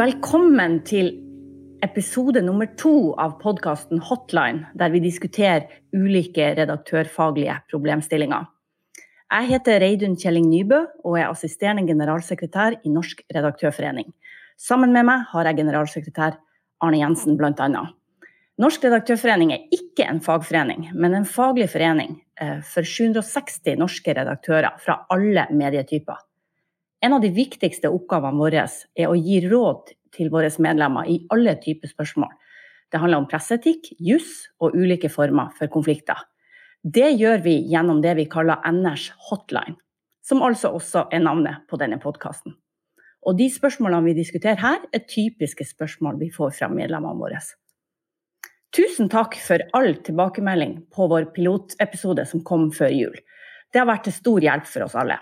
Velkommen til episode nummer to av podkasten Hotline, der vi diskuterer ulike redaktørfaglige problemstillinger. Jeg heter Reidun Kjelling Nybø og er assisterende generalsekretær i Norsk redaktørforening. Sammen med meg har jeg generalsekretær Arne Jensen, bl.a. Norsk redaktørforening er ikke en fagforening, men en faglig forening eh, for 760 norske redaktører fra alle medietyper. En av de viktigste oppgavene våre er å gi råd til våre medlemmer i alle typer spørsmål. Det handler om presseetikk, juss og ulike former for konflikter. Det gjør vi gjennom det vi kaller NRs hotline, som altså også er navnet på denne podkasten. Og de spørsmålene vi diskuterer her, er typiske spørsmål vi får fra medlemmene våre. Tusen takk for all tilbakemelding på vår pilotepisode som kom før jul. Det har vært til stor hjelp for oss alle.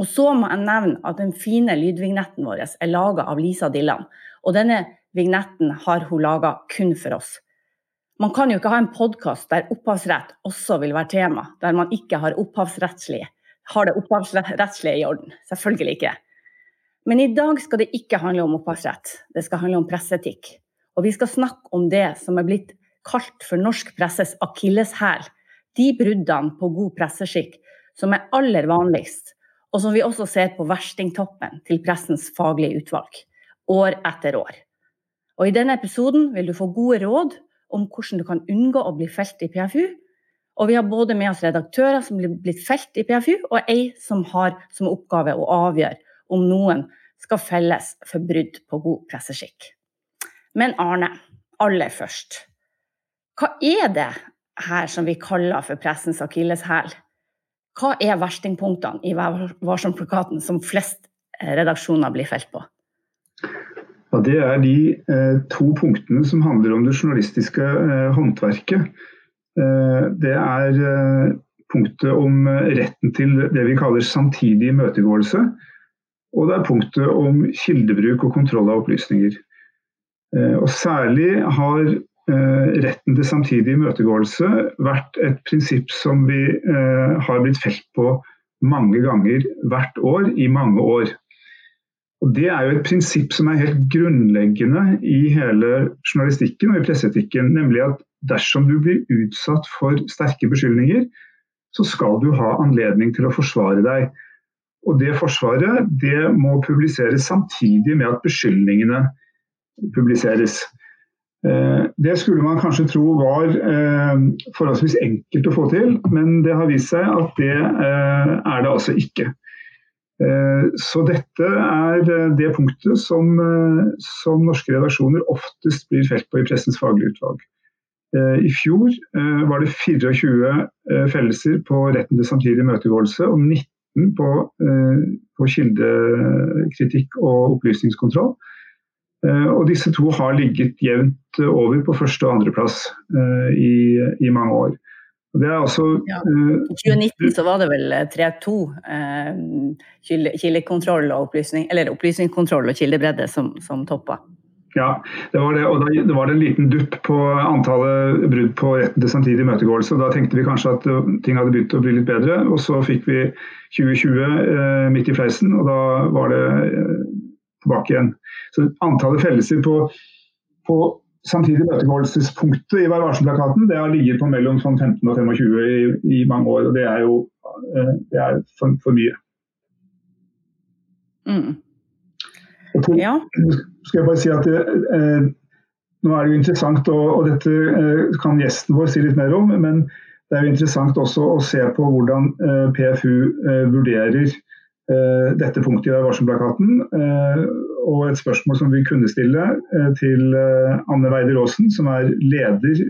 Og så må jeg nevne at den fine lydvignetten vår er laga av Lisa Dilland. Og denne vignetten har hun laga kun for oss. Man kan jo ikke ha en podkast der opphavsrett også vil være tema, der man ikke har, har det opphavsrettslige i orden. Selvfølgelig ikke. Men i dag skal det ikke handle om opphavsrett, det skal handle om presseetikk. Og vi skal snakke om det som er blitt kalt for norsk presses akilleshæl. De bruddene på god presseskikk som er aller vanligst, og som vi også ser på verstingtoppen til pressens faglige utvalg, år etter år. Og I denne episoden vil du få gode råd om hvordan du kan unngå å bli felt i PFU. Og vi har både med oss redaktører som blir blitt felt i PFU, og ei som har som oppgave å avgjøre om noen skal felles for brudd på god presseskikk. Men Arne, aller først. Hva er det her som vi kaller for pressens akilleshæl? Hva er verstingpunktene i Vær varsom-plakaten som flest eh, redaksjoner blir felt på? Ja, det er de eh, to punktene som handler om det journalistiske eh, håndverket. Eh, det er eh, punktet om eh, retten til det vi kaller samtidig imøtegåelse. Og det er punktet om kildebruk og kontroll av opplysninger. Og Særlig har retten til samtidig imøtegåelse vært et prinsipp som vi eh, har blitt felt på mange ganger hvert år i mange år. Og Det er jo et prinsipp som er helt grunnleggende i hele journalistikken og i presseetikken. Nemlig at dersom du blir utsatt for sterke beskyldninger, så skal du ha anledning til å forsvare deg. Og det forsvaret det må publiseres samtidig med at beskyldningene publiseres. Eh, det skulle man kanskje tro var eh, forholdsvis enkelt å få til, men det har vist seg at det eh, er det altså ikke. Så dette er det punktet som, som norske redaksjoner oftest blir felt på i Pressens faglige utvalg. I fjor var det 24 fellelser på retten til samtidig imøtegåelse og 19 på, på kildekritikk og opplysningskontroll. Eh, og disse to har ligget jevnt over på første- og andreplass eh, i, i mange år. Det er altså, ja. I 2019 så var det vel 3-2 eh, kildekontroll og opplysning, eller opplysningskontroll og kildebredde som, som toppa. Ja, det var det. Og da, det var det en liten dupp på antallet brudd på retten til samtidig imøtegåelse. Da tenkte vi kanskje at ting hadde begynt å bli litt bedre. Og så fikk vi 2020 eh, midt i fleisen, og da var det eh, tilbake igjen. Så Antallet fellelser på, på samtidig møtegåelsespunktet i Vær varsom-plakaten det har ligget på mellom sånn 15 og 25 i, i, mange år. og Det er jo eh, det er for, for mye. Mm. Til, ja. skal jeg bare si at det, eh, Nå er det jo interessant, og, og dette eh, kan gjesten vår si litt mer om. men det er jo interessant også å se på hvordan eh, PFU eh, vurderer dette punktet i varselplakaten. Eh, og et spørsmål som vi kunne stille eh, til Anne Weider Aasen, som er leder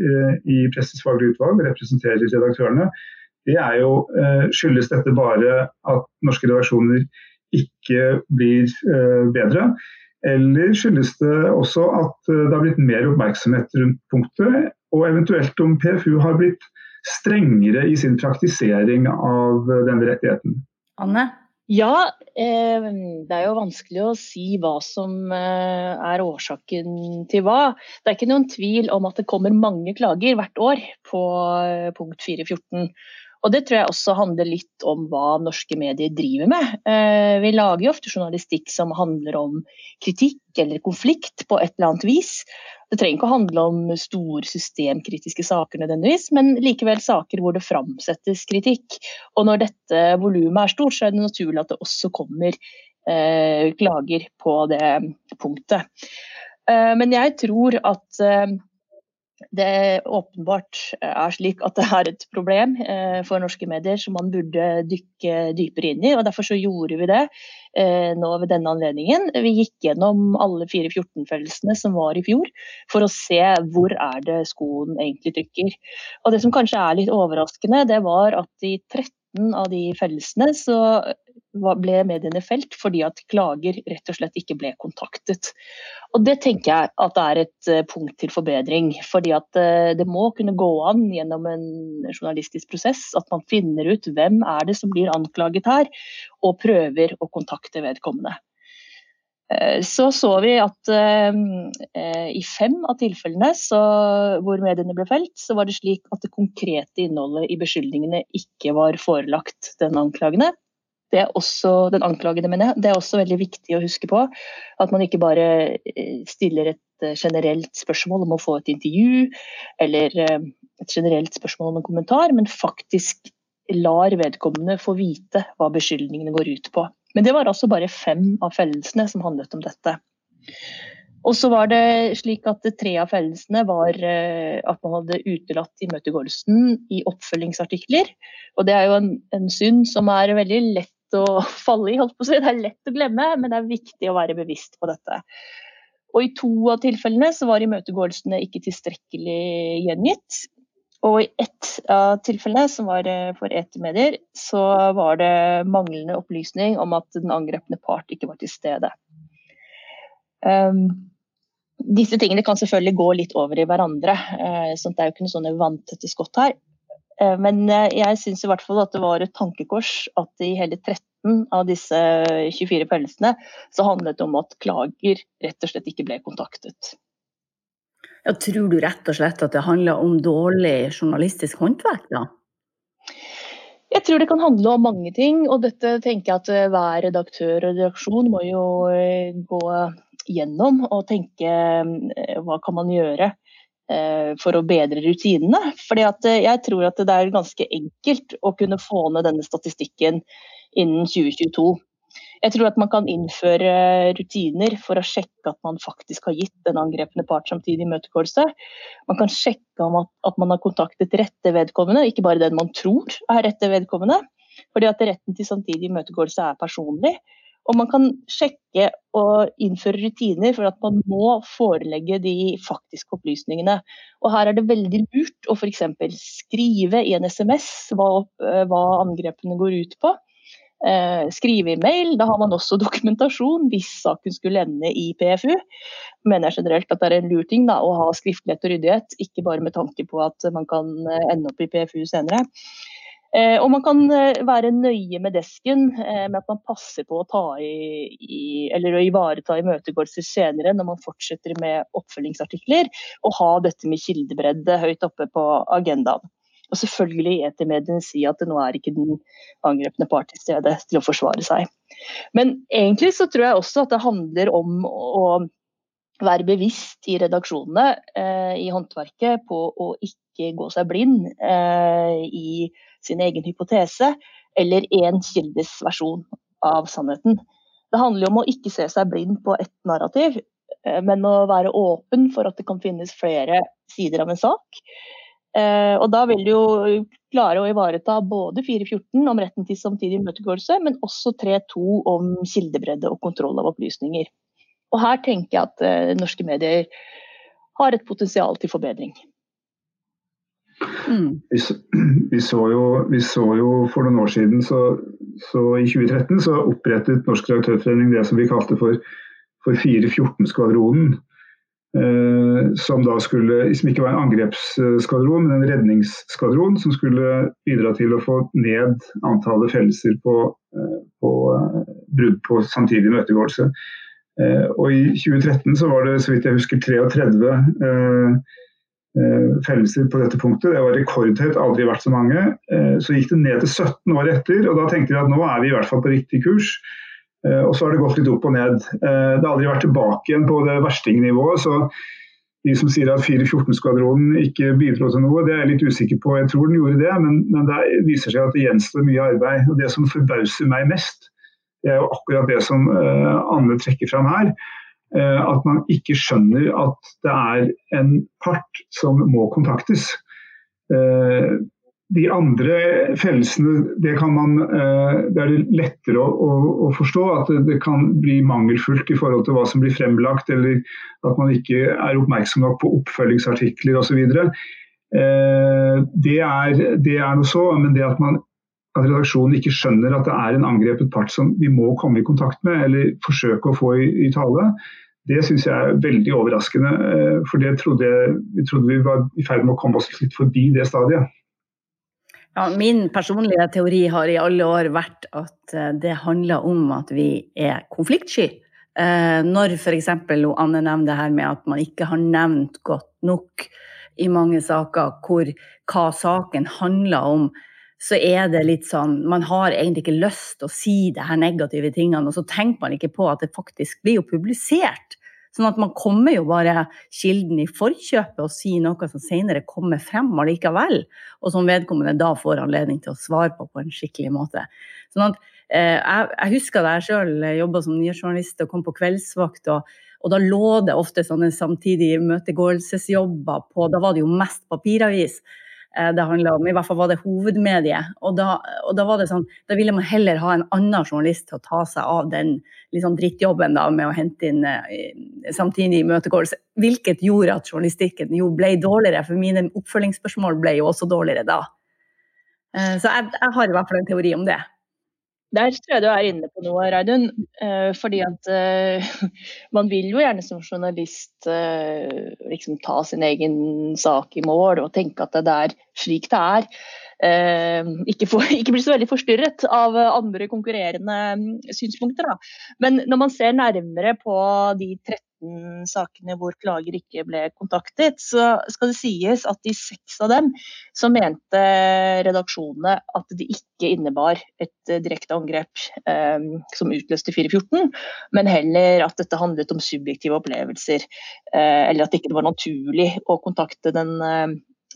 i Pressens faglige utvalg og representerer redaktørene, det er jo skyldes dette bare at norske redaksjoner ikke blir bedre? Eller skyldes det også at det har blitt mer oppmerksomhet rundt punktet og eventuelt om PFU har blitt strengere i sin praktisering av denne rettigheten. Anne? Ja, eh, det er jo vanskelig å si hva som eh, er årsaken til hva. Det er ikke noen tvil om at det kommer mange klager hvert år på eh, punkt 414. Og Det tror jeg også handler litt om hva norske medier driver med. Eh, vi lager jo ofte journalistikk som handler om kritikk eller konflikt på et eller annet vis. Det trenger ikke å handle om store systemkritiske saker nødvendigvis, men likevel saker hvor det framsettes kritikk. Og når dette volumet er stort, så er det naturlig at det også kommer eh, klager på det punktet. Eh, men jeg tror at det åpenbart er slik at det er et problem eh, for norske medier som man burde dykke dypere inn i. og Derfor så gjorde vi det eh, nå ved denne anledningen. Vi gikk gjennom alle 414-fellelsene som var i fjor, for å se hvor er det skoen egentlig trykker. Og Det som kanskje er litt overraskende, det var at i 13 av de fellelsene så ble mediene felt fordi at klager rett og slett ikke ble kontaktet. Og Det tenker jeg at det er et eh, punkt til forbedring. fordi at eh, Det må kunne gå an gjennom en journalistisk prosess at man finner ut hvem er det som blir anklaget her, og prøver å kontakte vedkommende. Eh, så så vi at i fem av tilfellene så, hvor mediene ble felt, så var det slik at det konkrete innholdet i beskyldningene ikke var forelagt den anklagende. Det er også den anklagede, mener jeg. Det er også veldig viktig å huske på. At man ikke bare eh, stiller et eh, generelt spørsmål om å få et intervju, eller eh, et generelt spørsmål om en kommentar, men faktisk lar vedkommende få vite hva beskyldningene går ut på. Men det var altså bare fem av fellelsene som handlet om dette. Og så var det slik at tre av fellelsene var at man hadde utelatt imøtegåelsen i oppfølgingsartikler. Og det er jo en, en synd som er veldig lett å falle i. holdt på å si. Det er lett å glemme, men det er viktig å være bevisst på dette. Og I to av tilfellene så var imøtegåelsene ikke tilstrekkelig gjengitt. Og i ett av tilfellene, som var eh, for etermedier, så var det manglende opplysning om at den angrepne part ikke var til stede. Um, disse tingene kan selvfølgelig gå litt over i hverandre, uh, så det er jo ikke noe sånne vanntette skott her. Eh, men eh, jeg syns i hvert fall at det var et tankekors at i hele 13 av disse 24 pelsene så handlet det om at klager rett og slett ikke ble kontaktet. Ja, tror du rett og slett at det handler om dårlig journalistisk håndverk, da? Jeg tror det kan handle om mange ting, og dette tenker jeg at eh, hver redaktør og redaksjon må jo gå gjennom og tenke hva kan man gjøre for å bedre rutinene. Fordi eh, jeg tror at det er ganske enkelt å kunne få ned denne statistikken innen 2022. Jeg tror at man kan innføre rutiner for å sjekke at man faktisk har gitt den angrepne part samtidig imøtegåelse. Man kan sjekke om at, at, man har kontaktet rette vedkommende, ikke bare den man tror er rette vedkommende. Fordi at retten til samtidig imøtegåelse er personlig. Og man kan sjekke og innføre rutiner for at man må forelegge de faktiske opplysningene. Og her er det veldig lurt å f.eks. skrive i en SMS hva, eh, hva, angrepene går ut på. Eh, skrive i mail, da har man også dokumentasjon hvis saken skulle ende i PFU. Mener jeg generelt at det er en lur ting da, å ha skriftlighet og ryddighet, ikke bare med tanke på at man kan eh, ende opp i PFU senere. Eh, og man kan eh, være nøye med desken eh, med at man passer på å ta i, i eller å ivareta imøtegåelser senere når man fortsetter med oppfølgingsartikler, og ha dette med kildebredde høyt oppe på agendaen. Og selvfølgelig etermediene si at det nå er ikke den angrepne part til stede til å forsvare seg. Men egentlig så tror jeg også at det handler om å være bevisst i redaksjonene, eh, i håndverket, på å ikke gå seg blind eh, i sin egen hypotese eller én kildes versjon av sannheten. Det handler om å ikke se seg blind på ett narrativ, eh, men å være åpen for at det kan finnes flere sider av en sak. Og da vil du jo klare å ivareta både 414 om retten til samtidig imøtegåelse, men også 3.2 om kildebredde og kontroll av opplysninger. Og her tenker jeg at uh, norske medier har et potensial til forbedring. Mm. Vi, vi, så jo, vi, så jo, for noen år siden, så, så i 2013, så opprettet Norsk Redaktørforening det som vi kalte for, for 414-skvadronen. som da skulle, som ikke var en angrepsskvadron, men en redningsskvadron som skulle bidra til å få ned antallet fellelser på, på brudd på samtidig møtegåelse. Og I 2013 så var det så vidt jeg husker 33 fellelser på dette punktet. Det var rekordhøyt, aldri vært så mange. Så gikk det ned til 17 år etter, og da tenkte vi at nå er vi i hvert fall på riktig kurs. Eh, og så har det gått litt opp og ned. Eh, det har aldri vært tilbake igjen på det verstingnivået. så de som sier at 414-skvadronen ikke bidro til noe, det er jeg litt usikker på. Jeg tror den gjorde det, men, men det viser seg at det gjenstår mye arbeid. Og Det som forbauser meg mest, det er jo akkurat det som uh, Anne trekker fram her. Uh, at man ikke skjønner at det er en part som må kontaktes. Uh, de andre fellelsene, det, man, eh, det er det lettere å, å, å, forstå. At det, kan bli mangelfullt i forhold til hva som blir fremlagt, eller at man ikke er oppmerksom nok på oppfølgingsartikler osv. Eh, det, er, det er noe så, men det at, man, at redaksjonen ikke skjønner at det er en angrepet part som vi må komme i kontakt med, eller forsøke å få i, i tale, det syns jeg er veldig overraskende. Eh, for det trodde, vi trodde vi var i ferd med å komme oss litt forbi det stadiet. Ja, min personlige teori har i alle år vært at eh, det handler om at vi er konfliktsky. Eh, når f.eks. Anne nevner det her med at man ikke har nevnt godt nok i mange saker hvor hva saken handler om, så er det litt sånn Man har egentlig ikke lyst til å si de her negative tingene, og så tenker man ikke på at det faktisk blir jo publisert. Sånn at man kommer jo bare kilden i forkjøpet og sier noe som senere kommer frem allikevel, og som vedkommende da får anledning til å svare på på en skikkelig måte. Sånn at eh, jeg, jeg, husker da jeg sjøl jobba som nyhetsjournalist og kom på kveldsvakt. og og da lå det ofte sånne samtidige møtegåelsesjobber på Da var det jo mest papiravis. Eh, det handla om. I hvert fall var det hovedmediet. Og da, og da, var det sånn, da ville man heller ha en annen journalist til å ta seg av den liksom, drittjobben da, med å hente inn uh, samtidig imøtegåelse. Hvilket gjorde at journalistikken jo ble dårligere, for mine oppfølgingsspørsmål ble jo også dårligere da. Uh, så jeg, jeg har i hvert fall en teori om det. Der tror jeg du er inne på noe, Reidun. Eh, fordi at eh, man vil jo gjerne som journalist eh, liksom ta sin egen sak i mål og tenke at det er slik det er. Ikke, for, ikke bli så veldig forstyrret av andre konkurrerende mm, synspunkter. Da. Men når man ser nærmere på de 13 sakene hvor klager ikke ble kontaktet, så skal det sies at i seks av dem så mente redaksjonene at det ikke innebar et eh, direkte angrep eh, som utløste 414, men heller at dette handlet om subjektive opplevelser, eh, eller at det ikke var naturlig å kontakte den Eh,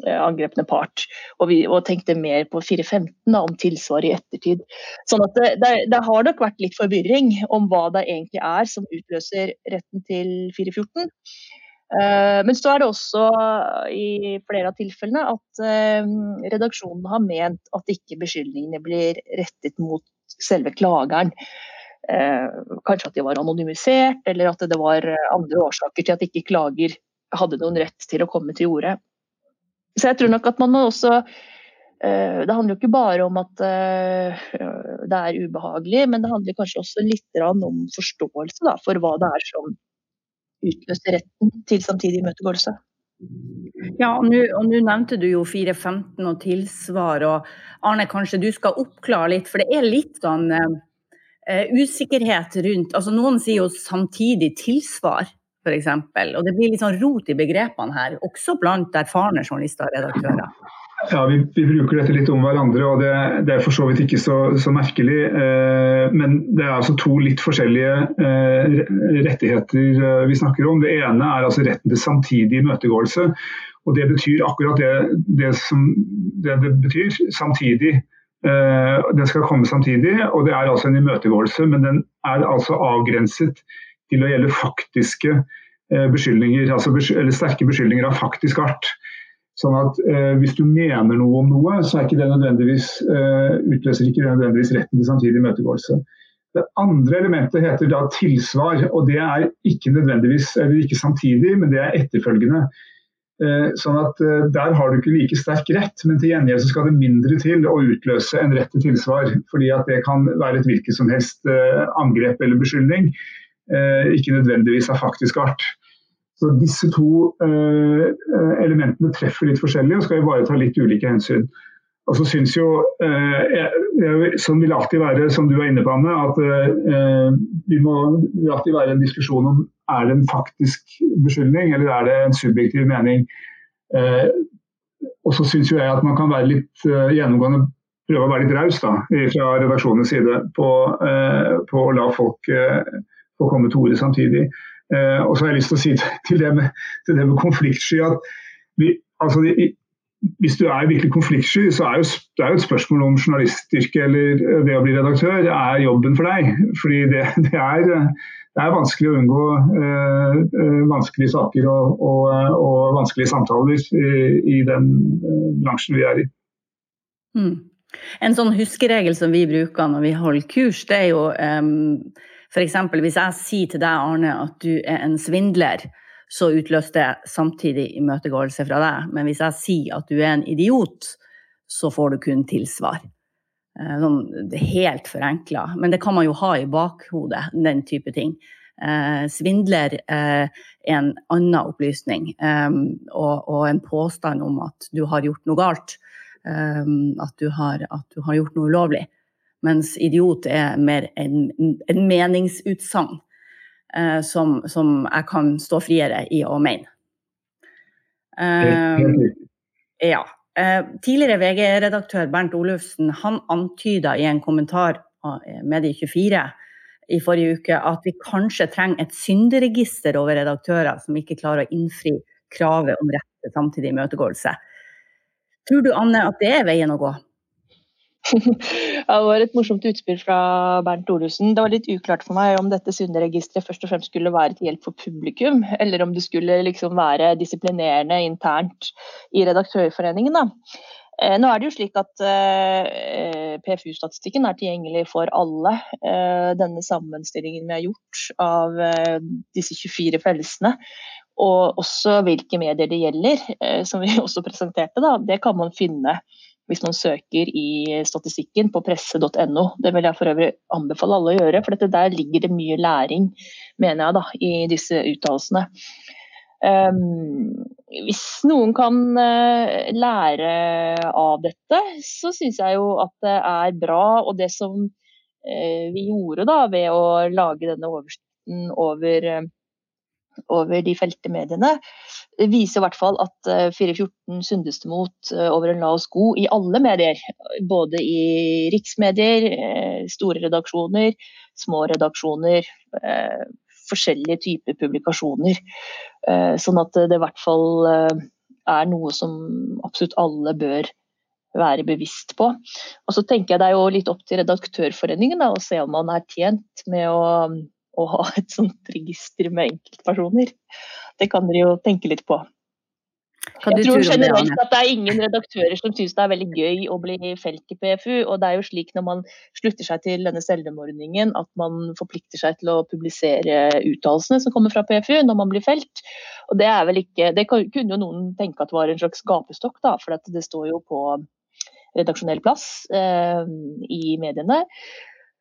angrepne part. Og, vi, og tenkte mer på 415 om tilsvar i ettertid. Sånn at det, det, det, har nok vært litt forvirring om hva det egentlig er som utløser retten til 414. Uh, eh, men så er det også i flere av tilfellene at uh, redaksjonen har ment at ikke beskyldningene blir rettet mot selve klageren. Uh, kanskje at de var anonymisert, eller at det var andre årsaker til at ikke klager hadde noen rett til å komme til orde. Så jeg tror nok at man må også eh, det handler jo ikke bare om at eh, det er ubehagelig, men det handler kanskje også litt om forståelse da, for hva det er som utløser retten til samtidig imøtegåelse. Ja, og nå nevnte du jo 415 og tilsvar. og Arne, kanskje du skal oppklare litt, for det er litt sånn uh, usikkerhet rundt altså Noen sier jo samtidig tilsvar f.eks. Og det blir litt sånn rot i begrepene her, også blant erfarne journalister og redaktører. Ja, vi, vi, bruker dette litt om hverandre, og det, det er for så vidt ikke så, så merkelig. Eh, men det er altså to litt forskjellige eh, rettigheter eh, vi snakker om. Det ene er altså retten til samtidig imøtegåelse. Og det betyr akkurat det, det som det, det betyr. Samtidig. Eh, den skal komme samtidig, og det er altså en imøtegåelse, men den er altså avgrenset til å gjelde faktiske eh, beskyldninger, altså eller sterke beskyldninger av faktisk art. Sånn at eh, Hvis du mener noe om noe, så er ikke det nødvendigvis, eh, utløser ikke det nødvendigvis retten til samtidig imøtegåelse. Det andre elementet heter da tilsvar, og det er ikke nødvendigvis, eller ikke samtidig, men det er etterfølgende. Eh, sånn at eh, Der har du ikke like sterk rett, men til gjengjeld skal det mindre til å utløse en rett til tilsvar. fordi at Det kan være et hvilket som helst eh, angrep eller beskyldning. Eh, ikke nødvendigvis av faktisk art. Så disse to elementene treffer litt forskjellig og skal ivareta litt ulike hensyn. Og så synes jo, Sånn vil alltid være, som du er inne på, Anne, at det må alltid være en diskusjon om er det en faktisk beskyldning eller er det en subjektiv mening. Og så syns jeg at man kan være litt gjennomgående prøve å være litt raus fra redaksjonens side på, eh, på, å la folk eh, få komme til orde samtidig. Eh, og så har jeg lyst til å si til det med, til det med konfliktsky at vi, altså, hvis du er virkelig konfliktsky, så er jo, det er jo et spørsmål om journalistyrke eller det å bli redaktør er jobben for deg. Fordi det, det, er, det er, vanskelig å unngå eh, vanskelige saker og, og, og vanskelige samtaler i, i den bransjen vi er i. Mm. En sånn huskeregel som vi bruker når vi holder kurs, det er jo um, f.eks. hvis jeg sier til deg, Arne, at du er en svindler, så utløser det samtidig imøtegåelse fra deg. Men hvis jeg sier at du er en idiot, så får du kun tilsvar. Eh, sånn helt forenkla. Men det kan man jo ha i bakhodet, den type ting. Eh, svindler eh, er en annen opplysning eh, og, og, en påstand om at du har gjort noe galt. Ehm, at du, har, at du har gjort noe ulovlig. Mens idiot er mer en, en meningsutsagn eh, som, som, jeg kan stå friere i å mene. Eh, ja. Eh, tidligere VG-redaktør Bernt Olufsen han antyda i en kommentar av Medie24 i forrige uke at vi kanskje trenger et synderegister over redaktører som ikke klarer å innfri kravet om rett til samtidig imøtegåelse. Tror du Anne at det er veien å gå? det var et morsomt utspill fra Bernt Olufsen. Det var litt uklart for meg om dette synderegisteret først og fremst skulle være til hjelp for publikum, eller om det skulle liksom være disiplinerende internt i Redaktørforeningen. Da. Eh, nå er det jo slik at eh, PFU-statistikken er tilgjengelig for alle. Eh, denne sammenstillingen vi har gjort av disse 24 fellesene, og også hvilke medier det gjelder, som vi også presenterte. Da. Det kan man finne hvis man søker i statistikken på presse.no. Det vil jeg for øvrig anbefale alle å gjøre, for der ligger det mye læring mener jeg da, i disse uttalelsene. Um, hvis noen kan uh, lære av dette, så syns jeg jo at det er bra. Og det som uh, vi gjorde da ved å lage denne oversikten over uh, over de felte mediene, viser i hvert fall at 414 sundes syndes mot eh, over en lav sko i alle medier. Både i riksmedier, eh, store redaksjoner, små redaksjoner. Forskjellige typer publikasjoner. Sånn at det i hvert fall er noe som absolutt alle bør være bevisst på. Og så tenker jeg Det er jo litt opp til Redaktørforeningen da, å se om man er tjent med å å ha et sånt register med enkeltpersoner. Det kan dere jo tenke litt på. Jeg tror generelt det, at det er ingen redaktører som syns det er veldig gøy å bli felt i PFU. Og det er jo slik når man slutter seg til denne selvmordningen at man forplikter seg til å publisere uttalelsene som kommer fra PFU når man blir felt. Og det er vel ikke Det kunne jo noen tenke at var en slags gapestokk, da, for det står jo på redaksjonell plass eh, i mediene.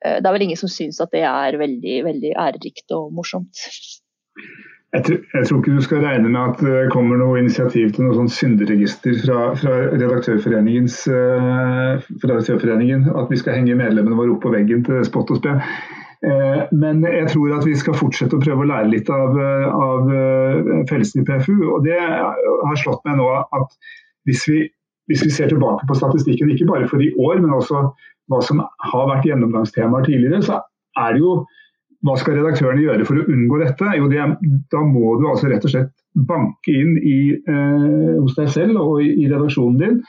Eh, det er vel ingen som syns at det er veldig, veldig ærerikt og morsomt. Jeg tror, jeg tror, ikke du skal regne med at det kommer noe initiativ til noe sånn synderegister fra, fra redaktørforeningens, fra redaktørforeningen. At vi skal henge medlemmene våre opp på veggen til spott og spe. Uh, men jeg tror at vi skal fortsette å prøve å lære litt av, av fellesen i PFU. Og det har slått meg nå at hvis vi, hvis vi ser tilbake på statistikken, ikke bare for i år, men også hva som har vært gjennomgangstemaer tidligere, så er det jo hva skal redaktørene gjøre for å unngå dette? Jo, det, da må du altså rett og slett banke inn i, eh, hos deg selv og i, i redaksjonen din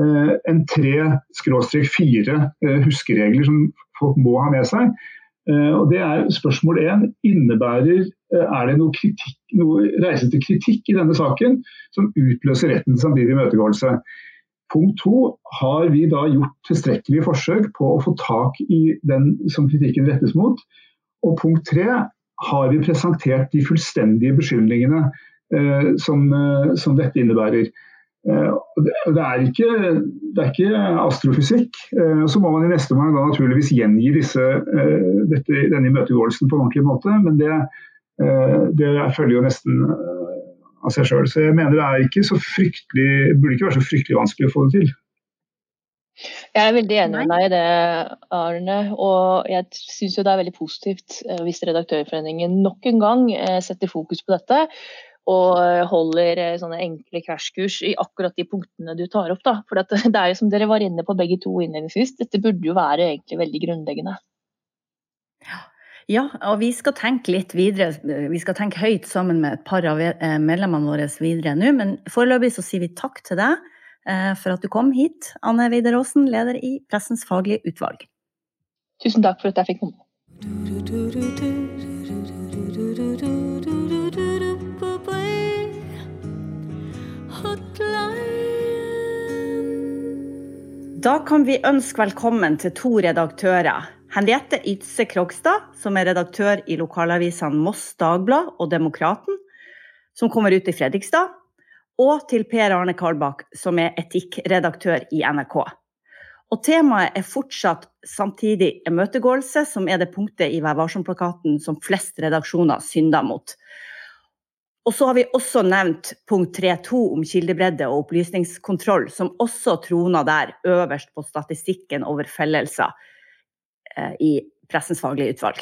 eh, en tre-fire eh, huskeregler som folk må ha med seg. Eh, og det er Spørsmål én innebærer eh, er det noe, kritikk, noe reise til kritikk i denne saken som utløser retten til samtidig imøtegåelse. Punkt to, har vi da gjort tilstrekkelige forsøk på å få tak i den som kritikken rettes mot? Og punkt tre, har vi presentert de fullstendige beskyldningene eh, som, eh, som, dette innebærer? Eh, det, er ikke, det, er ikke, astrofysikk. Eh, så må man i neste omgang naturligvis gjengi disse, dette, denne imøtegåelsen på en ordentlig måte. Men det, det følger jo nesten av seg sjøl. Så jeg mener det er ikke så fryktelig, burde ikke være så fryktelig vanskelig å få det til. Jeg er veldig enig med deg i det, Arne. Og jeg syns det er veldig positivt eh, hvis Redaktørforeningen nok en gang eh, setter fokus på dette. Og holder eh, sånne enkle krasjkurs i akkurat de punktene du tar opp. Da. For det er jo som dere var inne på begge to innledningsvis, dette burde jo være egentlig veldig grunnleggende. Ja, og vi skal tenke litt videre. Vi skal tenke høyt sammen med et par av medlemmene våre videre nå. Men foreløpig så sier vi takk til deg Eh, for at du kom hit, Anne Weider Aasen, leder i Pressens faglige utvalg. Tusen takk for at jeg fikk komme. Da kan vi ønske velkommen til to redaktører. Henriette Ytse Krogstad, som er redaktør i lokalavisene Moss Dagblad og Demokraten, som kommer ut i Fredrikstad og til Per Arne Karlbakk, som er etikkredaktør i NRK. Og temaet er fortsatt samtidig imøtegåelse, som er det punktet i Vær varsom-plakaten som flest redaksjoner synder mot. Og så har vi også nevnt punkt 3.2 om kildebredde og opplysningskontroll, som også troner der øverst på statistikken over fellelser i Pressens faglige utvalg.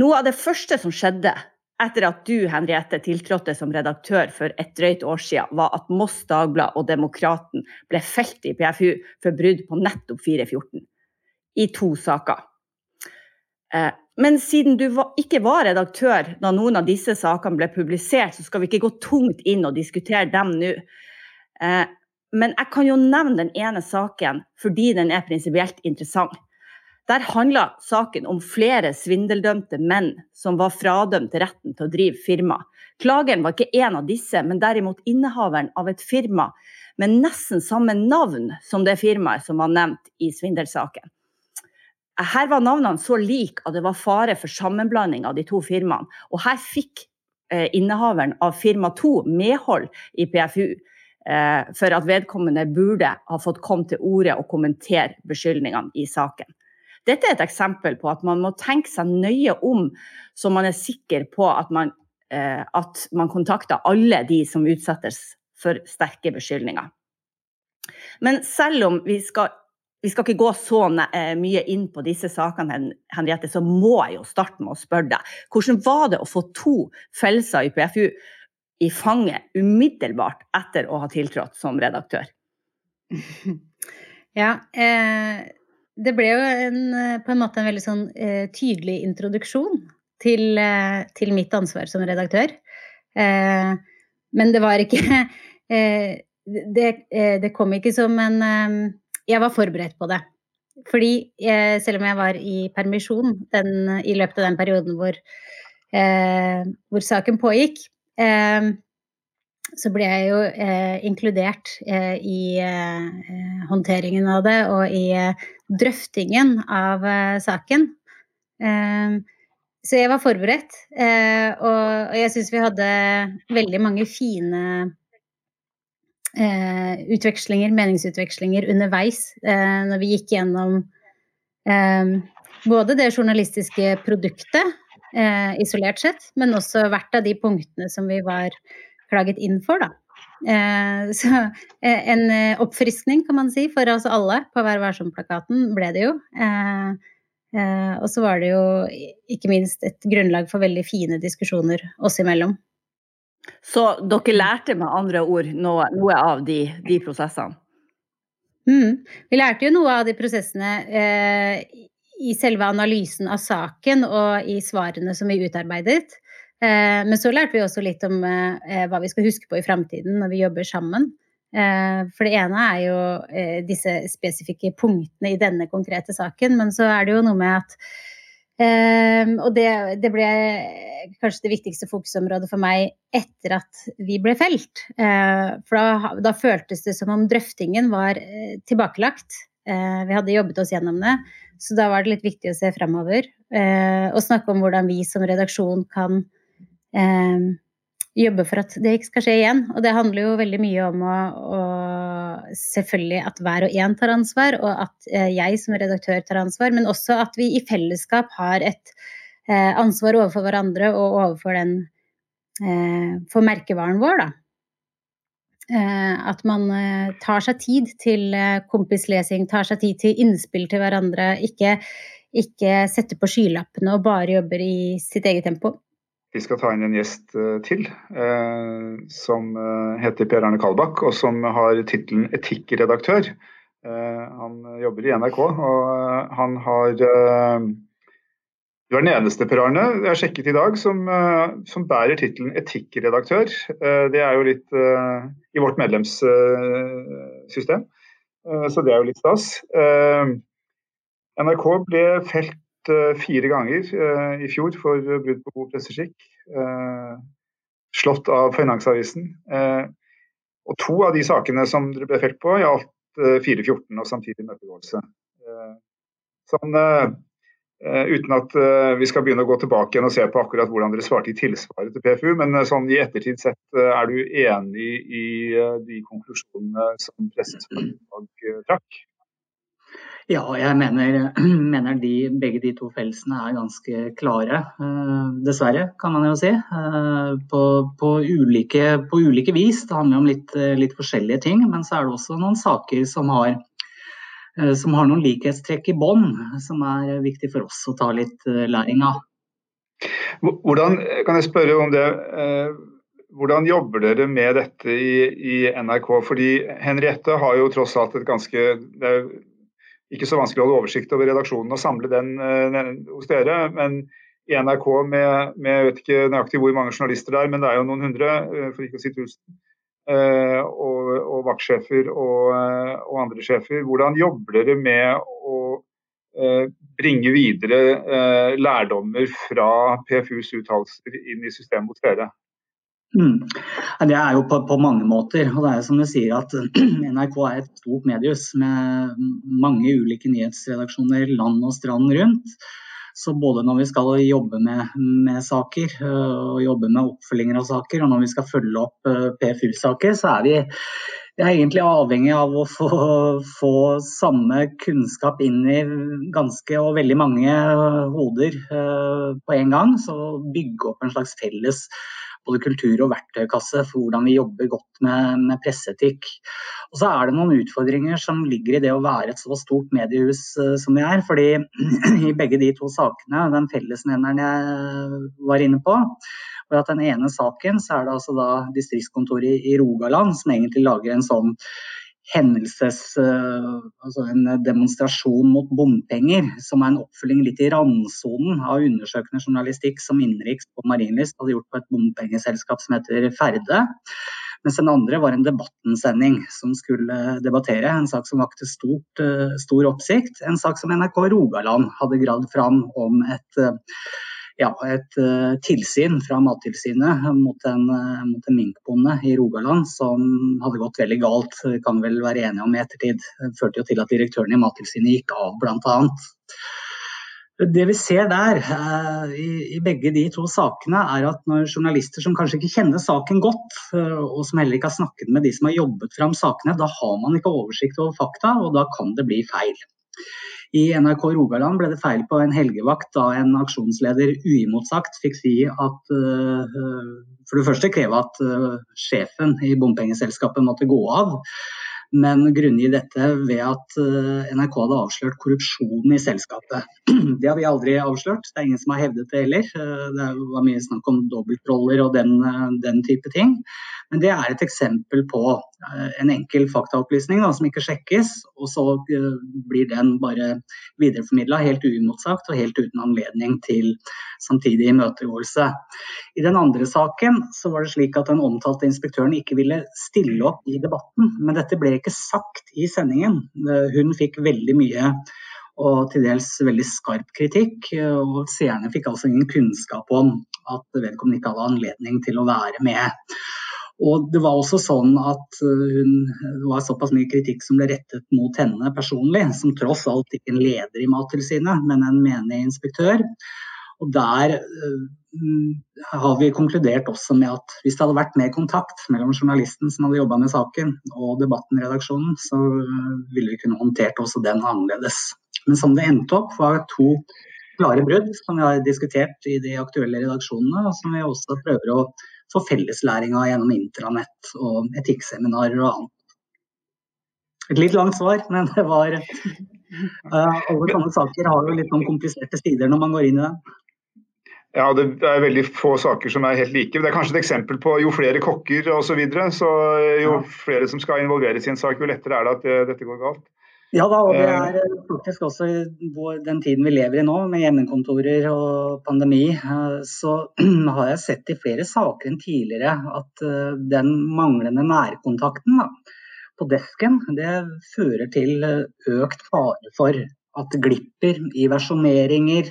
Noe av det første som skjedde etter at du, Henriette, tiltrådte som redaktør for et drøyt år siden, var at Moss Dagblad og Demokraten ble felt i PFU for brudd på nettopp 414. I to saker. Eh, men siden du ikke var redaktør da noen av disse sakene ble publisert, så skal vi ikke gå tungt inn og diskutere dem nå. Men jeg kan jo nevne den ene saken fordi den er prinsipielt interessant. Der handla saken om flere svindeldømte menn som var fradømt retten til å drive firma. Klageren var ikke en av disse, men derimot innehaveren av et firma med nesten samme navn som det firmaet som var nevnt i svindelsaken. Her var navnene så like at det var fare for sammenblanding av de to firmaene. Og her fikk eh, innehaveren av firma 2 medhold i PFU for at vedkommende burde ha fått komme til orde og kommentere beskyldningene i saken. Dette er et eksempel på at man må tenke seg nøye om, så man er sikker på at man, eh, at man kontakter alle de som utsettes for sterke beskyldninger. Men selv om vi skal, vi skal ikke gå så eh, mye inn på disse sakene, Henriette, så må jeg jo starte med å spørre deg. Hvordan var det å få to fellelser i PFU i fanget umiddelbart etter å ha tiltrådt som redaktør? Ja, eh, det ble jo en, eh, på en måte en veldig sånn eh, tydelig introduksjon til, eh, til, mitt ansvar som redaktør. Eh, men det var ikke eh, det, det, kom ikke som en Jeg var forberedt på det. Fordi selv om jeg var i permisjon den, i løpet av den perioden hvor, hvor saken pågikk, så ble jeg jo eh, inkludert eh, i eh, håndteringen av det og i eh, drøftingen av eh, saken. Eh, så jeg var forberedt, og, og, jeg syns vi hadde veldig mange fine utvekslinger, meningsutvekslinger underveis når vi gikk gjennom både det journalistiske produktet isolert sett, men også hvert av de punktene som vi var klaget inn for, da. Eh, så eh, en eh, oppfriskning, kan man si, for oss alle på Vær varsom-plakaten ble det jo. Og så var det jo ikke minst et grunnlag for veldig fine diskusjoner oss imellom. Så dere lærte med andre ord noe, noe av de, de prosessene? Mm. Vi lærte jo noe av de prosessene eh, i selve analysen av saken og i svarene som vi utarbeidet. Eh, men så lærte vi også litt om eh, hva vi skal huske på i framtiden når vi jobber sammen. Eh, for det ene er jo disse spesifikke punktene i denne konkrete saken, men så er det jo noe med at Og det, det ble kanskje det viktigste fokusområdet for meg etter at vi ble felt. For da, da føltes det som om drøftingen var tilbakelagt. Vi hadde jobbet oss gjennom det, så da var det litt viktig å se fremover Og snakke om hvordan vi som redaksjon kan eh, jobbe for at det ikke skal skje igjen. Og det handler jo veldig mye om å, å selvfølgelig at hver og en tar ansvar, og at eh, jeg som redaktør tar ansvar, men også at vi i fellesskap har et eh, ansvar overfor hverandre og overfor den for merkevaren vår, da. At man tar seg tid til kompislesing, tar seg tid til innspill til hverandre. Ikke, ikke setter på skylappene og bare jobber i sitt eget tempo. Vi skal ta inn en gjest til, som heter Per Arne Kalbakk, og som har tittelen etikkredaktør. han jobber i NRK, og han har Du er den eneste, Per Arne, jeg har sjekket i dag, som, som bærer tittelen etikkredaktør. det er jo litt i vårt medlemssystem, så det er jo litt stas. NRK ble felt Eh, fire ganger eh, i fjor for brudd på god presseskikk. Eh, slått av Finansavisen. Og to av de sakene som dere ble felt på, gjaldt 414 og samtidig møtegåelse. Sånn, uten at vi skal begynne å gå tilbake igjen og se på akkurat hvordan dere svarte i tilsvaret til PFU, men sånn i ettertid sett, er du enig i de konklusjonene som Pressens Fagutvalg trakk? Ja, jeg mener, mener de, begge de to fellesene er ganske klare. Dessverre, kan man jo si. På, på, ulike, på, ulike, vis. Det handler om litt, litt, forskjellige ting. Men så er det også noen saker som har, som har noen likhetstrekk i bånn, som er viktig for oss å ta litt læring av. Hvordan, kan jeg spørre om det, hvordan jobber dere med dette i, i NRK? Fordi Henriette har jo tross alt et ganske det er ikke så vanskelig å holde oversikt over redaksjonen og samle den hos dere. Men i NRK med, med, jeg vet ikke nøyaktig hvor mange journalister det er, men det er jo noen hundre, for ikke å si tusen. Uh, og, og vaktsjefer og, og, andre sjefer. Hvordan jobber dere med å bringe videre lærdommer fra PFUs uttalelser inn i systemet hos dere? Mm. Det er jo på, på, mange måter. og det er som du sier at NRK er et stort mediehus med mange ulike nyhetsredaksjoner land og strand rundt. Så både når vi skal jobbe med, med saker øh, og jobbe med oppfølginger av saker, og når vi skal følge opp øh, PFU-saker, så er vi, jeg er egentlig avhengig av å få, få, samme kunnskap inn i ganske og veldig mange hoder uh, på en gang. Så bygge opp en slags felles både kultur og verktøykasse for hvordan vi jobber godt med, med presseetikk. Og så er det noen utfordringer som ligger i det å være et så stort mediehus uh, som vi er. fordi i begge de to sakene, den fellesnevneren jeg var inne på, og at den ene saken så er det altså da distriktskontoret i Rogaland som egentlig lager en sånn hendelses, eh, altså en demonstrasjon mot bompenger, som er en oppfølging litt i randsonen av undersøkende journalistikk som Innenriks og Marienlyst hadde gjort på et bompengeselskap som heter Ferde. Mens den andre var en debattensending som skulle debattere en sak som vakte stort, eh, stor oppsikt. En sak som NRK Rogaland hadde gravd fram om et eh, ja, et uh, tilsyn fra Mattilsynet mot en, uh, mot en minkbonde i Rogaland som hadde gått veldig galt. Vi kan vel være enige om i ettertid. Det førte jo til at direktøren i Mattilsynet gikk av, bl.a. Det vi ser der, i, i, begge de to sakene, er at når journalister som kanskje ikke kjenner saken godt, og som heller ikke har snakket med de som har jobbet fram sakene, da har man ikke oversikt over fakta, og da kan det bli feil. I NRK Rogaland ble det feil på en helgevakt da en aksjonsleder uimotsagt fikk si at uh, for det første kreve at uh, sjefen i bompengeselskapet måtte gå av men grunngi dette ved at eh, NRK hadde avslørt korrupsjon i selskapet. Det har vi aldri avslørt, det er ingen som har hevdet det heller. Eh, det var mye snakk om dobbeltroller og den, eh, den, type ting. Men det er et eksempel på en enkel faktaopplysning da, som ikke sjekkes, og så blir den bare videreformidla helt uimotsagt og helt uten anledning til samtidig imøtegåelse. I den andre saken så var det slik at den omtalte inspektøren ikke ville stille opp i debatten, men dette ble ikke sagt i sendingen. Eh, hun fikk veldig mye og til dels veldig skarp kritikk. Og seerne fikk altså ingen kunnskap om at vedkommende ikke hadde anledning til å være med. Og det var også sånn at eh, hun, det var såpass mye kritikk som ble rettet mot henne personlig, som tross alt ikke en leder i Mattilsynet, men en menig inspektør. Og der uh, har vi konkludert også med at hvis det hadde vært mer kontakt mellom journalisten som hadde jobba med saken og debatten i redaksjonen, så uh, ville vi kunne håndtert også den annerledes. Men som det endte opp, var to klare brudd som vi har diskutert i de aktuelle redaksjonene, og som vi også prøver å for felleslæringa gjennom intranett og etikkseminarer og annet. Et litt langt svar, men det var uh, Alle sånne saker har jo litt noen kompliserte sider når man går inn i det. Ja, det er veldig få saker som er helt like. Det er kanskje et eksempel på jo flere kokker osv. Så, videre, så jo flere som skal involveres i en sak, jo lettere er det at det, dette går galt. Ja da, og det eh. er faktisk også den tiden vi lever i nå, med hjemmekontorer og pandemi, eh, så har jeg sett i flere saker enn tidligere at den manglende nærkontakten da, på desken, det fører til økt fare for at det glipper i versjoneringer.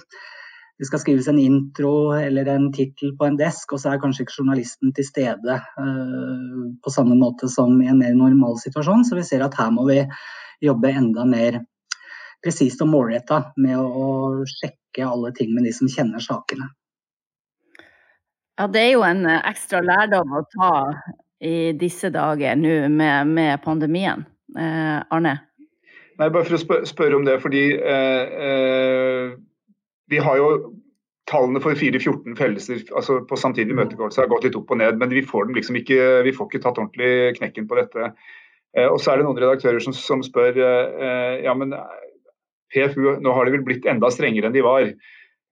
Det skal skrives en intro eller en tittel på en desk, og så er kanskje ikke journalisten til stede uh, på samme måte som i en mer normal situasjon. Så vi ser at her må vi jobbe enda mer presist og målretta med å, å sjekke alle ting med de som kjenner sakene. Ja, det er jo en eh, ekstra lærdom å ta i disse dager nå med, med, pandemien. Eh, Arne? Nei, bare for å spørre, spørre om det, fordi eh, eh, vi har jo Tallene for 4-14 fellelser altså på samtidig møtegåelse har gått litt opp og ned, men vi får, liksom ikke, vi får ikke tatt ordentlig knekken på dette. Eh, og så er det noen redaktører som, som spør eh, ja, men PFU, nå har de vel blitt enda strengere enn de var.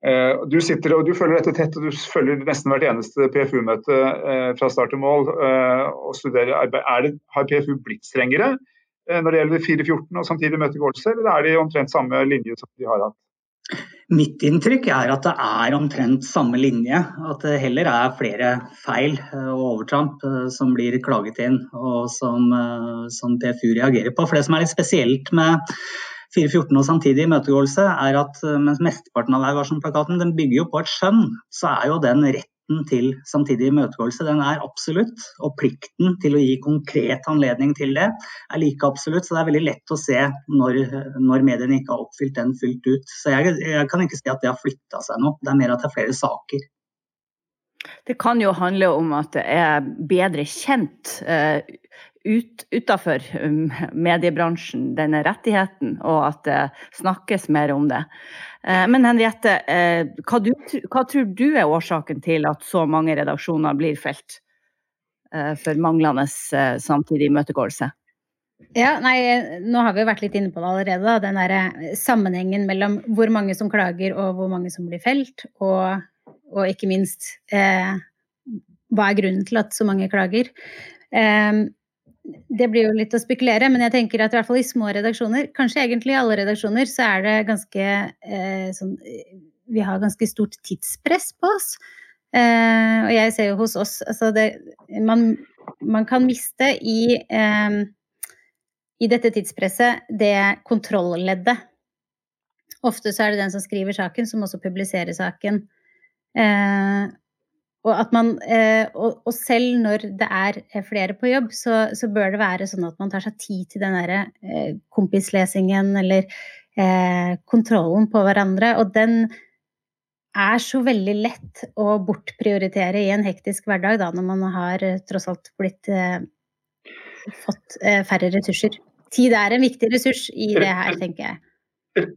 Eh, du sitter og du følger dette tett, og du følger nesten hvert eneste PFU-møte eh, fra start til mål. Eh, og studerer arbeid. Det, har PFU blitt strengere når det gjelder 414 og samtidig møtegåelse, eller er de omtrent samme linje som de har hatt? Mitt inntrykk er at det er omtrent samme linje. At det heller er flere feil og overtramp som blir klaget inn, og som, som PFU reagerer på. For Det som er litt spesielt med 414 og samtidig imøtegåelse er at eh, mens mesteparten av Vær bygger jo på et skjønn, så er jo den retten til samtidig imøtegåelse den er absolutt. Og plikten til å gi konkret anledning til det er like absolutt. Så det er veldig lett å se når, når mediene ikke har oppfylt den fullt ut. Så jeg, jeg kan ikke si at det har flytta seg noe. Det er mer at det er flere saker. Det kan jo handle om at det er bedre kjent uh, ut, utafor um, mediebransjen, denne rettigheten, og at det snakkes mer om det. Eh, men Henriette, eh, hva, du, hva tror du er årsaken til at så mange redaksjoner blir felt eh, for manglende samtidig imøtegåelse? Ja, nei, Nå har vi jo vært litt inne på det allerede. Den der sammenhengen mellom hvor mange som klager og hvor mange som blir felt. Og, og ikke minst eh, hva er grunnen til at så mange klager. Eh, det blir jo litt å spekulere, men jeg tenker at i hvert fall i små redaksjoner, kanskje egentlig i alle redaksjoner, så er det ganske eh, sånn Vi har ganske stort tidspress på oss. Eh, og jeg ser jo hos oss altså det, man, man, kan miste i, eh, i dette tidspresset det kontrolleddet. Ofte så er det den som skriver saken, som også publiserer saken. Eh, og, at man, eh, og, og, selv når det er eh, flere på jobb, så, så, bør det være sånn at man tar seg tid til den derre eh, kompislesingen eller eh, kontrollen på hverandre. Og den er så veldig lett å bortprioritere i en hektisk hverdag, da, når man har eh, tross alt blitt eh, fått færre ressurser. Tid er en viktig ressurs i det her, tenker jeg.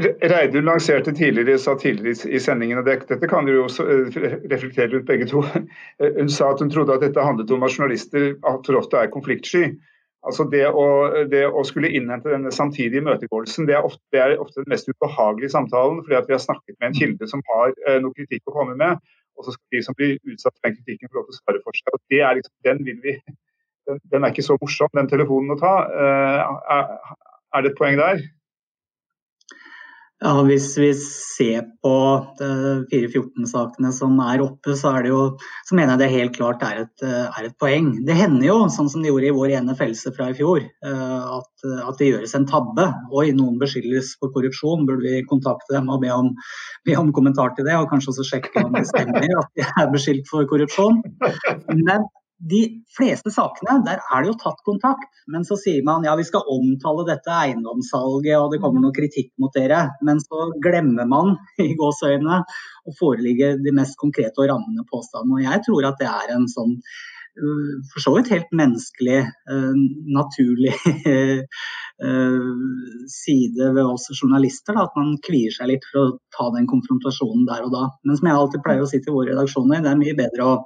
Reidun lanserte tidligere, sa tidligere i sendingen, og dette kan dere jo eh, reflektere rundt begge to. Hun sa at hun trodde at dette handlet om at journalister for ofte er konfliktsky. Altså det å, det å, skulle innhente denne samtidige imøtegåelsen, det, det, er ofte den mest ubehagelige samtalen. fordi at vi har snakket med en kilde som har eh, noe kritikk å komme med, og så skal de som blir utsatt for den kritikken, få lov til å svare for seg. og det er liksom, den, vi, den, den, er ikke så morsom, den telefonen å ta. Eh, er, er det et poeng der? Ja, Hvis vi ser på 414-sakene som er oppe, så, er jo, så, mener jeg det helt klart er et, er et, poeng. Det hender jo, sånn som det gjorde i vår ene fellelse fra i fjor, eh, at, at, det gjøres en tabbe. Oi, noen beskyldes for korrupsjon, burde vi kontakte dem og be om, be om kommentar til det? Og kanskje også sjekke om det stemmer at de er beskyldt for korrupsjon. Men de fleste sakene, der er det jo tatt kontakt. Men så sier man ja, vi skal omtale dette eiendomssalget og det kommer noe kritikk mot dere. Men så glemmer man i gåseøynene å foreligge de mest konkrete og rammende påstandene. Og jeg tror at det er en sånn for så vidt helt menneskelig, naturlig side ved oss journalister. Da, at man kvier seg litt for å ta den konfrontasjonen der og da. Men som jeg alltid pleier å si til våre redaksjoner, det er mye bedre å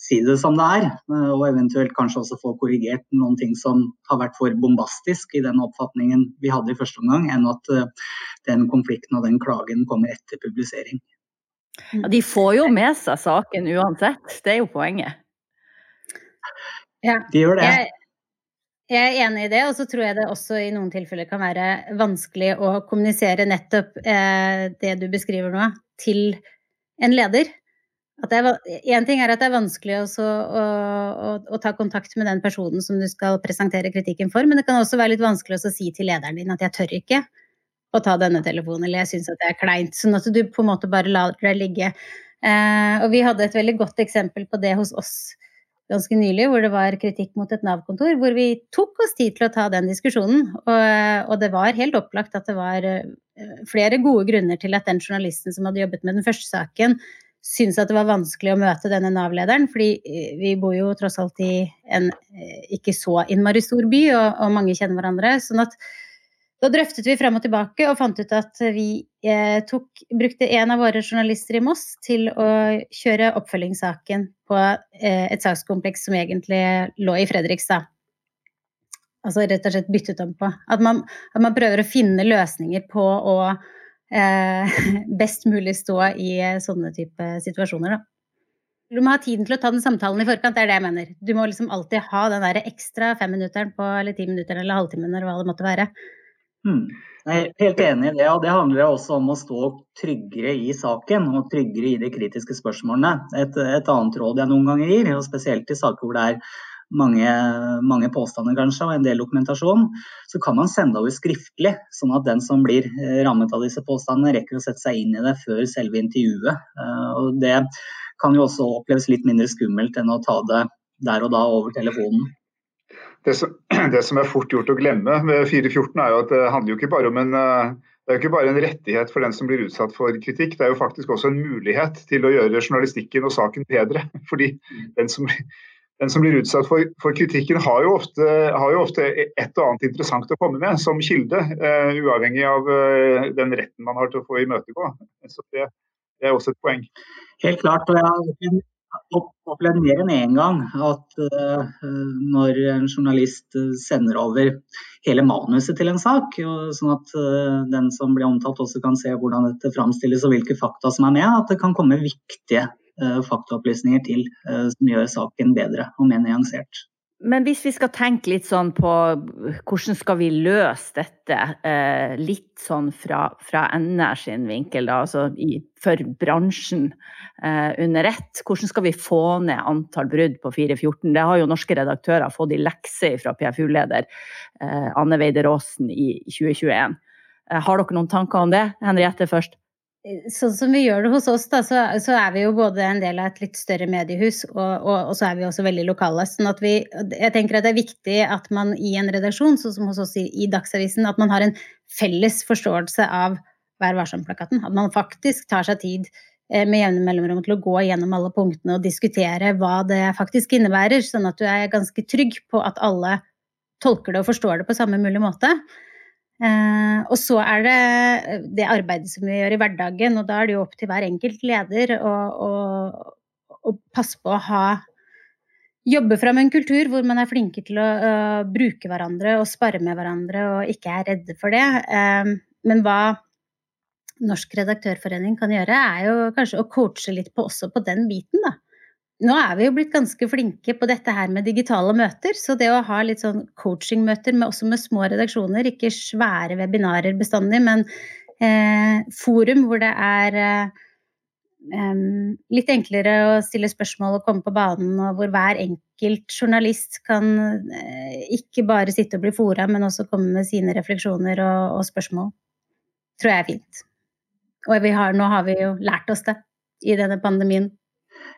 si det som det er. Eh, og eventuelt kanskje også få korrigert noen ting som har vært for bombastisk i den oppfatningen vi hadde i første omgang, enn at eh, den konflikten og den klagen kommer etter publisering. Ja, de får jo med seg saken uansett, det er jo poenget. Ja, de gjør det. Jeg, jeg er enig i det, og så tror jeg det også i noen tilfeller kan være vanskelig å kommunisere nettopp eh, det du beskriver nå, til en leder. Én ting er at det er vanskelig å, å, å, å, ta kontakt med den personen som du skal presentere kritikken for, men det kan også være litt vanskelig å si til lederen din at jeg tør ikke å ta denne telefonen, eller jeg syns at det er kleint. Sånn at du på en måte bare lar det ligge. Eh, og vi hadde et veldig godt eksempel på det hos oss ganske nylig, hvor det var kritikk mot et Nav-kontor, hvor vi tok oss tid til å ta den diskusjonen. Og, og det var helt opplagt at det var eh, flere gode grunner til at den journalisten som hadde jobbet med den første saken, syntes at det var vanskelig å møte denne Nav-lederen, fordi eh, vi bor jo tross alt i en eh, ikke så innmari stor by, og, og, mange kjenner hverandre. sånn at da drøftet vi frem og tilbake og fant ut at vi eh, tok, brukte en av våre journalister i Moss til å kjøre oppfølgingssaken på eh, et sakskompleks som egentlig lå i Fredrikstad. Altså rett og slett byttet om på. At man, at man prøver å finne løsninger på å best mulig stå i eh, sånne type situasjoner, da. Du må ha tiden til å ta den samtalen i forkant, det er det jeg mener. Du må liksom alltid ha den der ekstra femminutteren på, eller ti minutter eller halvtimen eller hva det måtte være. Hmm. Jeg er helt enig i det, og det handler også om å stå tryggere i saken og tryggere i de kritiske spørsmålene. Et, et annet råd jeg noen ganger gir, og spesielt i saker hvor det er mange, mange, påstander kanskje, og en del dokumentasjon, så kan man sende over skriftlig, sånn at den som blir eh, rammet av disse påstandene, rekker å sette seg inn i det før selve intervjuet. Eh, og det kan jo også oppleves litt mindre skummelt enn å ta det der og da over telefonen. Det som, det som er fort gjort å glemme med 414, er jo at det handler jo ikke bare om en eh, det er jo ikke bare en rettighet for den som blir utsatt for kritikk, det er jo faktisk også en mulighet til å gjøre journalistikken og saken bedre. Fordi den som, den som blir utsatt for, for kritikken, har jo, ofte, har jo, ofte, et og annet interessant å komme med som kilde, uh, uavhengig av uh, den retten man har til å få imøtegå. Så det, det, er også et poeng. Helt klart. og jeg har opplevd mer enn én gang at uh, når en journalist sender over hele manuset til en sak, sånn at den som blir omtalt også kan se hvordan dette framstilles og hvilke fakta som er med, at det kan komme viktige faktaopplysninger til eh, som gjør saken bedre og mer nyansert. Men hvis vi skal tenke litt sånn på hvordan skal vi løse dette, eh, litt sånn fra, fra NR sin vinkel, da, altså i, for bransjen under ett. Hvordan skal vi få ned antall brudd på 414? Det har jo norske redaktører fått i lekse fra PFU-leder Anne Weider Aasen i 2021. Har dere noen tanker om det? Henriette først sånn som vi gjør det hos oss, da, så, så, er vi jo både en del av et litt større mediehus, og, og, og, så er vi også veldig lokale. sånn at vi, Jeg tenker at det er viktig at man i en redaksjon, sånn som hos oss i, i Dagsavisen, at man har en felles forståelse av Vær varsom-plakaten. At man faktisk tar seg tid eh, med jevne mellomrom til å gå gjennom alle punktene og diskutere hva det faktisk innebærer, sånn at du er ganske trygg på at alle tolker det og forstår det på samme mulig måte. Eh, og så er det det arbeidet som vi gjør i hverdagen, og da er det jo opp til hver enkelt leder å, å, å passe på å ha Jobbe fram en kultur hvor man er flinke til å uh, bruke hverandre og spare med hverandre og ikke er redde for det. Uh, men hva Norsk redaktørforening kan gjøre, er jo kanskje å coache litt på også på den biten, da nå er vi jo blitt ganske flinke på dette her med digitale møter. Så det å ha litt sånn coachingmøter med, også med små redaksjoner, ikke svære webinarer bestandig, men eh, forum hvor det er eh, litt enklere å stille spørsmål og komme på banen, og hvor hver enkelt journalist kan eh, ikke bare sitte og bli fora, men også komme med sine refleksjoner og, og spørsmål. Tror jeg er fint. Og har, nå har vi jo lært oss det i denne pandemien.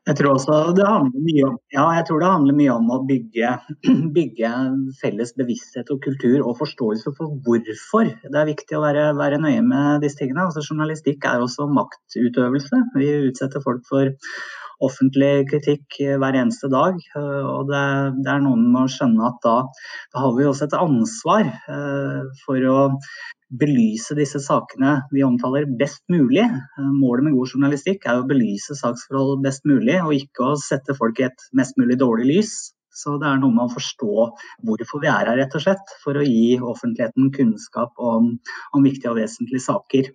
Jeg tror også det handler mye om, ja, handler mye om å bygge, bygge felles bevissthet og kultur og forståelse for hvorfor det er viktig å være, være nøye med disse tingene. Altså, journalistikk er også maktutøvelse. Vi utsetter folk for offentlig kritikk hver eneste dag. Og det, det er noen med å skjønne at da, da, har vi også et ansvar for å belyse disse sakene vi omtaler best mulig. Målet med god journalistikk er å belyse saksforhold best mulig, og ikke å sette folk i et mest mulig dårlig lys. Så det er noe med å forstå hvorfor vi er her, rett og slett. For å gi offentligheten kunnskap om, om viktige og vesentlige saker.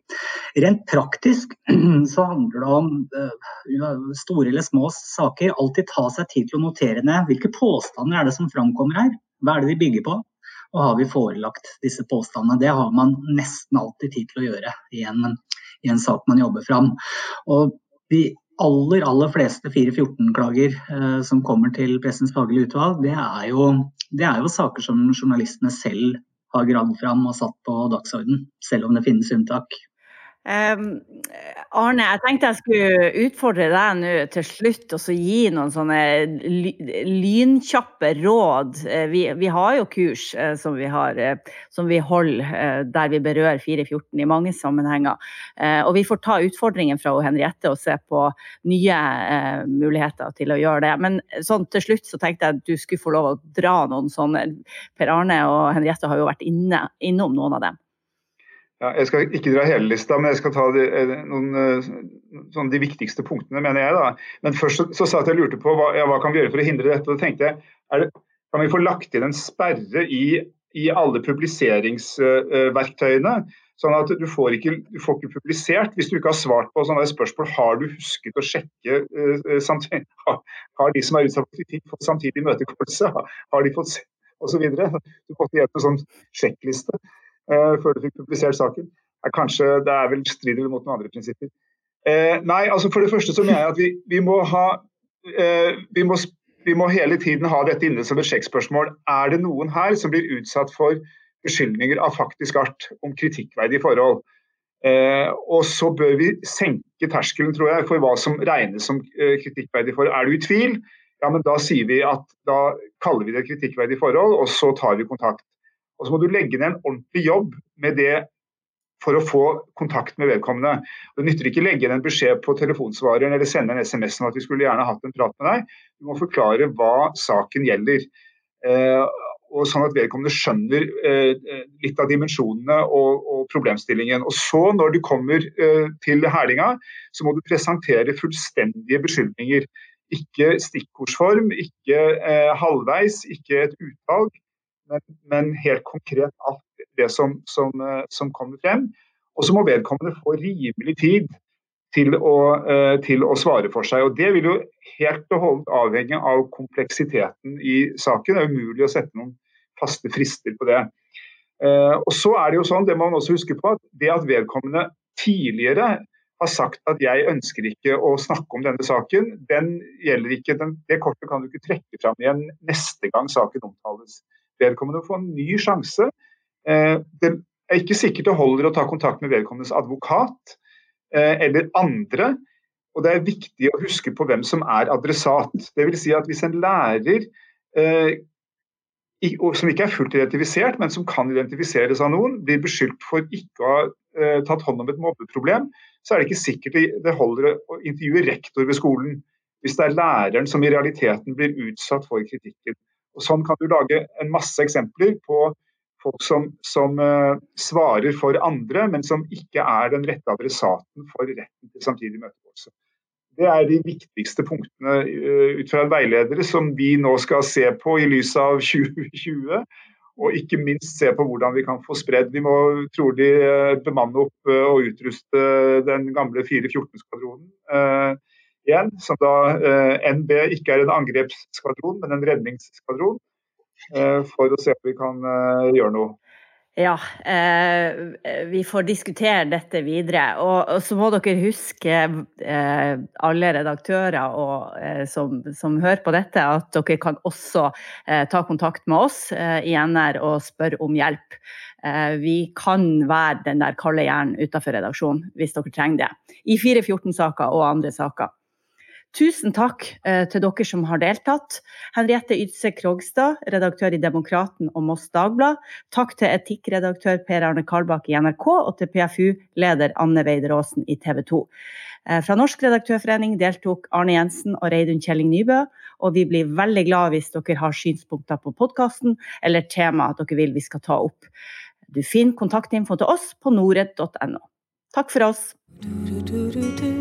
Rent praktisk så handler det om uh, store eller små saker. Alltid ta seg tid til å notere ned hvilke påstander er det som framkommer her. Hva er det de bygger på? Og har vi forelagt disse påstandene? Det har man nesten alltid tid til å gjøre i en, i en sak man jobber fram. Og de aller, aller fleste 414-klager eh, som kommer til Pressens faglige utvalg, det er, jo, det er, jo, saker som journalistene selv har gravd fram og satt på dagsorden, selv om det finnes unntak. Um, Arne, jeg tenkte jeg skulle utfordre deg nå til slutt og så gi noen sånne lynkjappe råd. Eh, vi, vi, har jo kurs uh, som, vi har, uh, som vi holder der vi berører 414 i mange sammenhenger. og vi får ta utfordringen fra Henriette og se på nye muligheter til å gjøre det. Men sånn til slutt så tenkte jeg at du skulle få lov å dra noen sånne. Per Arne og Henriette har jo vært inne, innom noen av dem. Ja, jeg skal ikke dra hele lista, men jeg skal ta de, eh, noen, eh, sånn de viktigste punktene, mener jeg. da. Men først så, så sa jeg jeg lurte på hva, ja, hva kan vi gjøre for å hindre dette. og da tenkte jeg, det, Kan vi få lagt inn en sperre i, i alle publiseringsverktøyene? Sånn at du får, ikke, du får, ikke, publisert hvis du ikke har svart på sånne spørsmål. Har du husket å sjekke uh, samtidig, har, har, de som er utsatt for kritikk, fått samtidig imøtekommelse? Har de fått osv. Du ikke igjen en sånn sjekkliste. Eh, før du fikk publisert saken. Er kanskje, Det er vel strider mot noen andre prinsipper. Eh, nei, altså For det første så mener jeg at vi, vi må ha eh, vi, må, vi, må, hele tiden ha dette inne som et sjekkspørsmål. Er det noen her som blir utsatt for beskyldninger av faktisk art om kritikkverdige forhold? Eh, og så bør vi senke terskelen tror jeg, for hva som regnes som eh, kritikkverdige forhold. Er du i tvil, ja, men da sier vi at da kaller vi det kritikkverdige forhold, og så tar vi kontakt. Og så må du legge ned en ordentlig jobb med det for å få kontakt med vedkommende. Det nytter ikke å legge igjen en beskjed på telefonsvareren eller sende en SMS om at vi skulle gjerne hatt en prat med deg. Du må forklare hva saken gjelder. Eh, og Sånn at vedkommende skjønner eh, litt av dimensjonene og, og, problemstillingen. Og så Når du kommer eh, til herlinga, så må du presentere fullstendige beskyldninger. Ikke stikkordsform, ikke eh, halvveis, ikke et utvalg men, helt konkret alt det som, som, eh, som kommer frem. Og så må vedkommende få rimelig tid til å, uh, til å, svare for seg. og Det vil jo helt og holdent avhenge av kompleksiteten i saken. Det er umulig å sette noen faste frister på det. Uh, og så er Det jo sånn, det må man også huske på, at det at vedkommende tidligere har sagt at jeg ønsker ikke å snakke om denne saken, den gjelder ikke, den, det kortet kan du ikke trekke fram igjen neste gang saken omtales vedkommende få en ny sjanse. Eh, det er ikke sikkert det holder å ta kontakt med vedkommendes advokat eh, eller andre. Og det er viktig å huske på hvem som er adressat. Dvs. Si at hvis en lærer eh, som ikke er fullt identifisert, men som kan identifiseres av noen, blir beskyldt for ikke å ha tatt hånd om et mobbeproblem, så er det ikke sikkert det holder å intervjue rektor ved skolen hvis det er læreren som i realiteten blir utsatt for kritikken. Og Sånn kan du lage en masse eksempler på folk som, som uh, svarer for andre, men som ikke er den rette adressaten for retten til samtidig møtegåelse. Det er de viktigste punktene uh, ut fra en veileder som vi nå skal se på i lys av 2020. Og ikke minst se på hvordan vi kan få spredd. Vi må trolig uh, bemanne opp og utruste den gamle 414-skvadronen igjen, som da eh, NB ikke er en angrepsskvadron, men en redningsskvadron. Eh, for å se om vi kan eh, gjøre noe. Ja, vi får diskutere dette videre. Og, så må dere huske, alle redaktører og, som, som, hører på dette, at dere kan også ta kontakt med oss i NR og spørre om hjelp. vi kan være den der kalde hjernen utenfor redaksjonen hvis dere trenger det. I 414-saker og andre saker. Tusen takk eh, til dere som har deltatt. Henriette Ydse Krogstad, redaktør i Demokraten og Moss Dagblad. Takk til etikkredaktør Per Arne Kalbakk i NRK, og til PFU-leder Anne Weider Aasen i TV 2. Eh, fra Norsk redaktørforening deltok Arne Jensen og Reidun Kjelling Nybø. Og vi blir veldig glad hvis dere har synspunkter på podkasten eller tema dere vil vi skal ta opp. Du finner kontaktinfo til oss på norred.no. Takk for oss. Du, du, du,